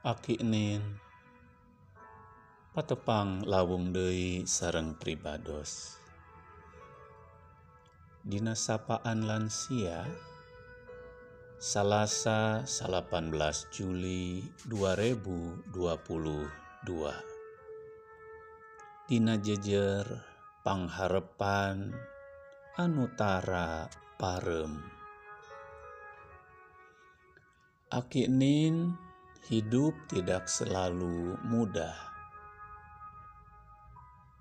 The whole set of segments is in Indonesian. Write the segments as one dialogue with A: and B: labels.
A: Aki Nin. Patepang lawung deui sareng pribados. Dina sapaan lansia? Salasa 18 Juli 2022 Dina jejer pangharepan Anutara Parem. Aki Nin hidup tidak selalu mudah.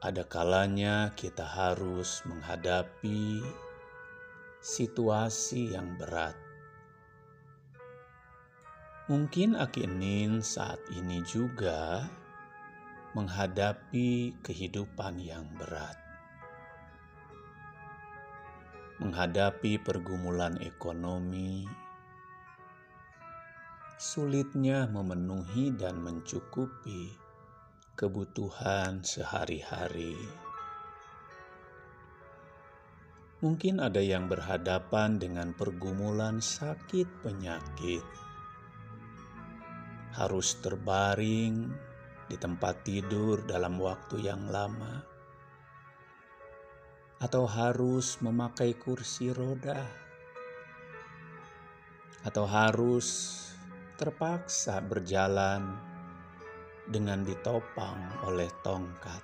A: Ada kalanya kita harus menghadapi situasi yang berat. Mungkin Akinin saat ini juga menghadapi kehidupan yang berat. Menghadapi pergumulan ekonomi, sulitnya memenuhi dan mencukupi kebutuhan sehari-hari. Mungkin ada yang berhadapan dengan pergumulan sakit penyakit, harus terbaring di tempat tidur dalam waktu yang lama, atau harus memakai kursi roda, atau harus terpaksa berjalan dengan ditopang oleh tongkat.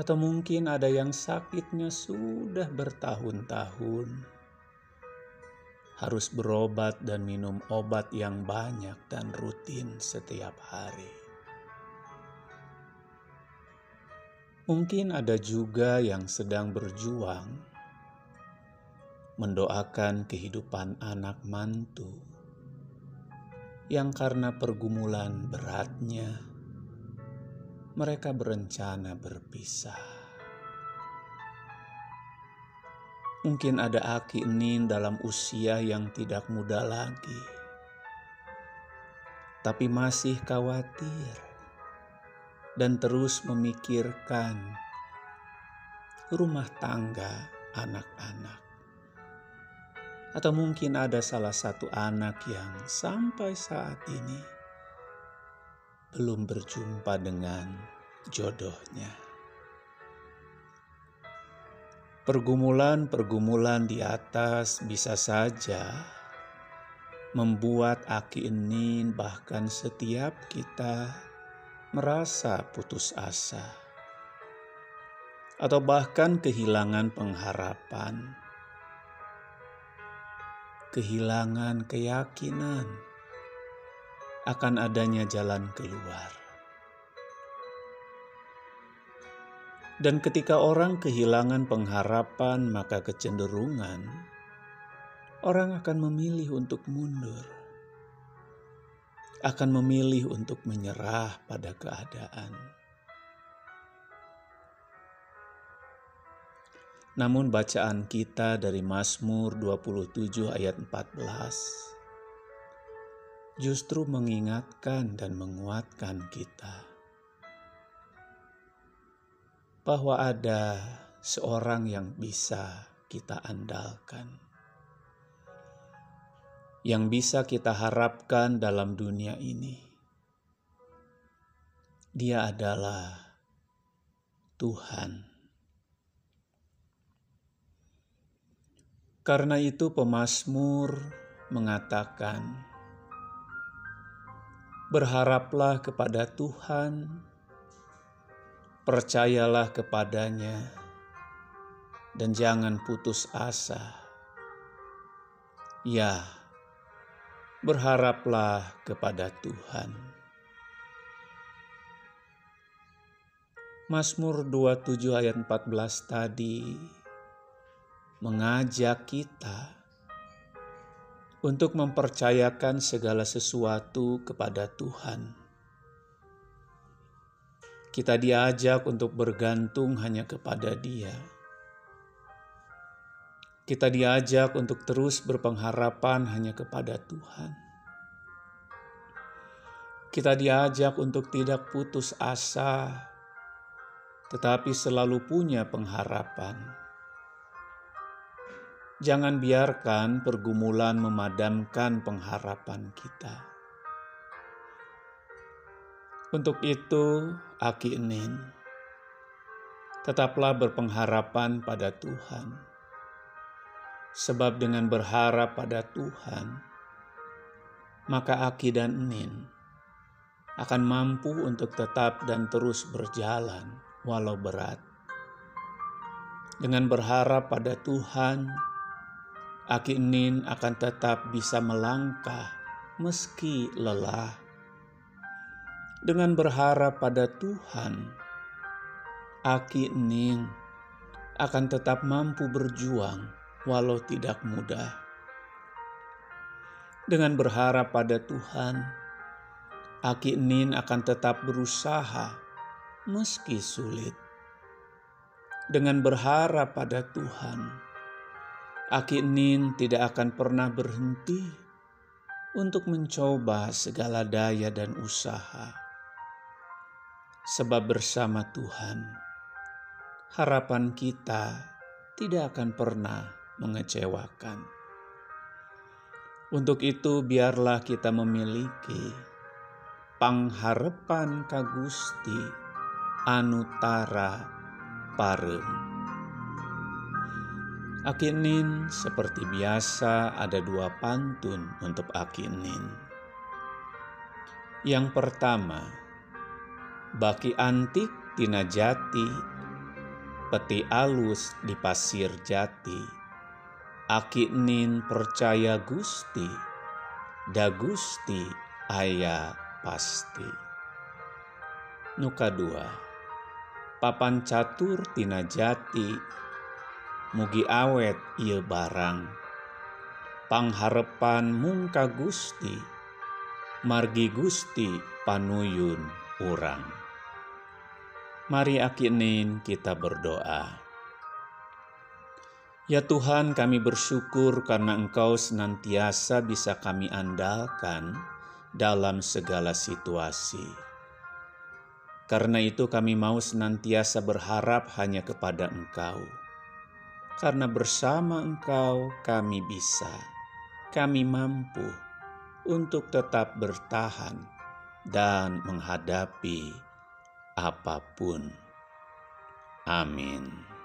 A: Atau mungkin ada yang sakitnya sudah bertahun-tahun, harus berobat dan minum obat yang banyak dan rutin setiap hari. Mungkin ada juga yang sedang berjuang mendoakan kehidupan anak mantu yang karena pergumulan beratnya mereka berencana berpisah. Mungkin ada Aki Nin dalam usia yang tidak muda lagi, tapi masih khawatir dan terus memikirkan rumah tangga anak-anak. Atau mungkin ada salah satu anak yang sampai saat ini belum berjumpa dengan jodohnya. Pergumulan-pergumulan di atas bisa saja membuat Aki Enin bahkan setiap kita merasa putus asa atau bahkan kehilangan pengharapan kehilangan keyakinan akan adanya jalan keluar. Dan ketika orang kehilangan pengharapan, maka kecenderungan orang akan memilih untuk mundur, akan memilih untuk menyerah pada keadaan. Namun bacaan kita dari Mazmur 27 ayat 14 justru mengingatkan dan menguatkan kita bahwa ada seorang yang bisa kita andalkan. Yang bisa kita harapkan dalam dunia ini. Dia adalah Tuhan Karena itu pemazmur mengatakan, Berharaplah kepada Tuhan, percayalah kepadanya, dan jangan putus asa. Ya, berharaplah kepada Tuhan. Mazmur 27 ayat 14 tadi mengajak kita untuk mempercayakan segala sesuatu kepada Tuhan. Kita diajak untuk bergantung hanya kepada Dia. Kita diajak untuk terus berpengharapan hanya kepada Tuhan. Kita diajak untuk tidak putus asa, tetapi selalu punya pengharapan Jangan biarkan pergumulan memadamkan pengharapan kita. Untuk itu, Aki Enin, tetaplah berpengharapan pada Tuhan. Sebab dengan berharap pada Tuhan, maka Aki dan Enin akan mampu untuk tetap dan terus berjalan walau berat. Dengan berharap pada Tuhan, Aki Nin akan tetap bisa melangkah meski lelah. Dengan berharap pada Tuhan, Aki Nin akan tetap mampu berjuang walau tidak mudah. Dengan berharap pada Tuhan, Aki Nin akan tetap berusaha meski sulit. Dengan berharap pada Tuhan, Aki Nin tidak akan pernah berhenti untuk mencoba segala daya dan usaha. Sebab bersama Tuhan, harapan kita tidak akan pernah mengecewakan. Untuk itu biarlah kita memiliki pangharapan kagusti anutara parem. Akinin seperti biasa ada dua pantun untuk Akinin. Yang pertama, baki antik tina jati, peti alus di pasir jati. Akinin percaya Gusti, da Gusti aya pasti. Nuka dua, papan catur tina jati, mugi awet ia barang. Pangharepan mungka Gusti margi Gusti panuyun urang. Mari akinin kita berdoa. Ya Tuhan kami bersyukur karena Engkau senantiasa bisa kami andalkan dalam segala situasi. Karena itu kami mau senantiasa berharap hanya kepada Engkau karena bersama Engkau kami bisa, kami mampu untuk tetap bertahan dan menghadapi apa pun. Amin.